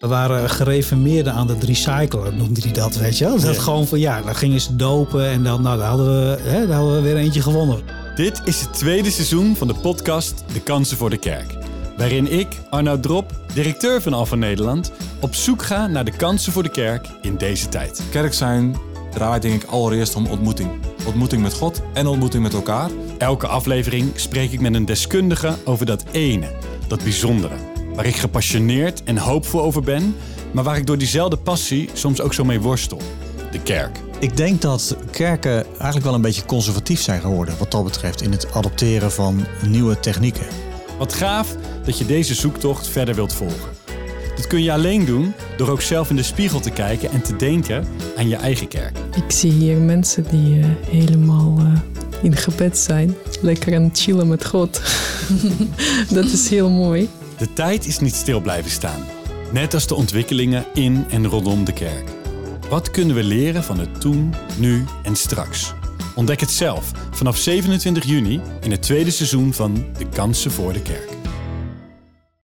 We waren gereformeerden aan het recyclen, noemde hij dat, weet je wel. Dat Ja. gewoon van, ja, dan gingen ze dopen en dan, nou, daar hadden we, hè, daar hadden we weer eentje gewonnen. Dit is het tweede seizoen van de podcast De Kansen voor de Kerk. Waarin ik, Arnoud Drop, directeur van Alpha Nederland, op zoek ga naar de kansen voor de kerk in deze tijd. Kerk zijn draait denk ik allereerst om ontmoeting. Ontmoeting met God en ontmoeting met elkaar. Elke aflevering spreek ik met een deskundige over dat ene, dat bijzondere. Waar ik gepassioneerd en hoopvol over ben, maar waar ik door diezelfde passie soms ook zo mee worstel. De kerk. Ik denk dat kerken eigenlijk wel een beetje conservatief zijn geworden wat dat betreft in het adopteren van nieuwe technieken. Wat gaaf dat je deze zoektocht verder wilt volgen. Dit kun je alleen doen door ook zelf in de spiegel te kijken en te denken aan je eigen kerk. Ik zie hier mensen die eh, helemaal eh, in gebed zijn. Lekker aan het chillen met God. dat is heel mooi. De tijd is niet stil blijven staan. Net als de ontwikkelingen in en rondom de kerk. Wat kunnen we leren van het toen, nu en straks? Ontdek het zelf vanaf 27 juni in het tweede seizoen van De Kansen voor de Kerk.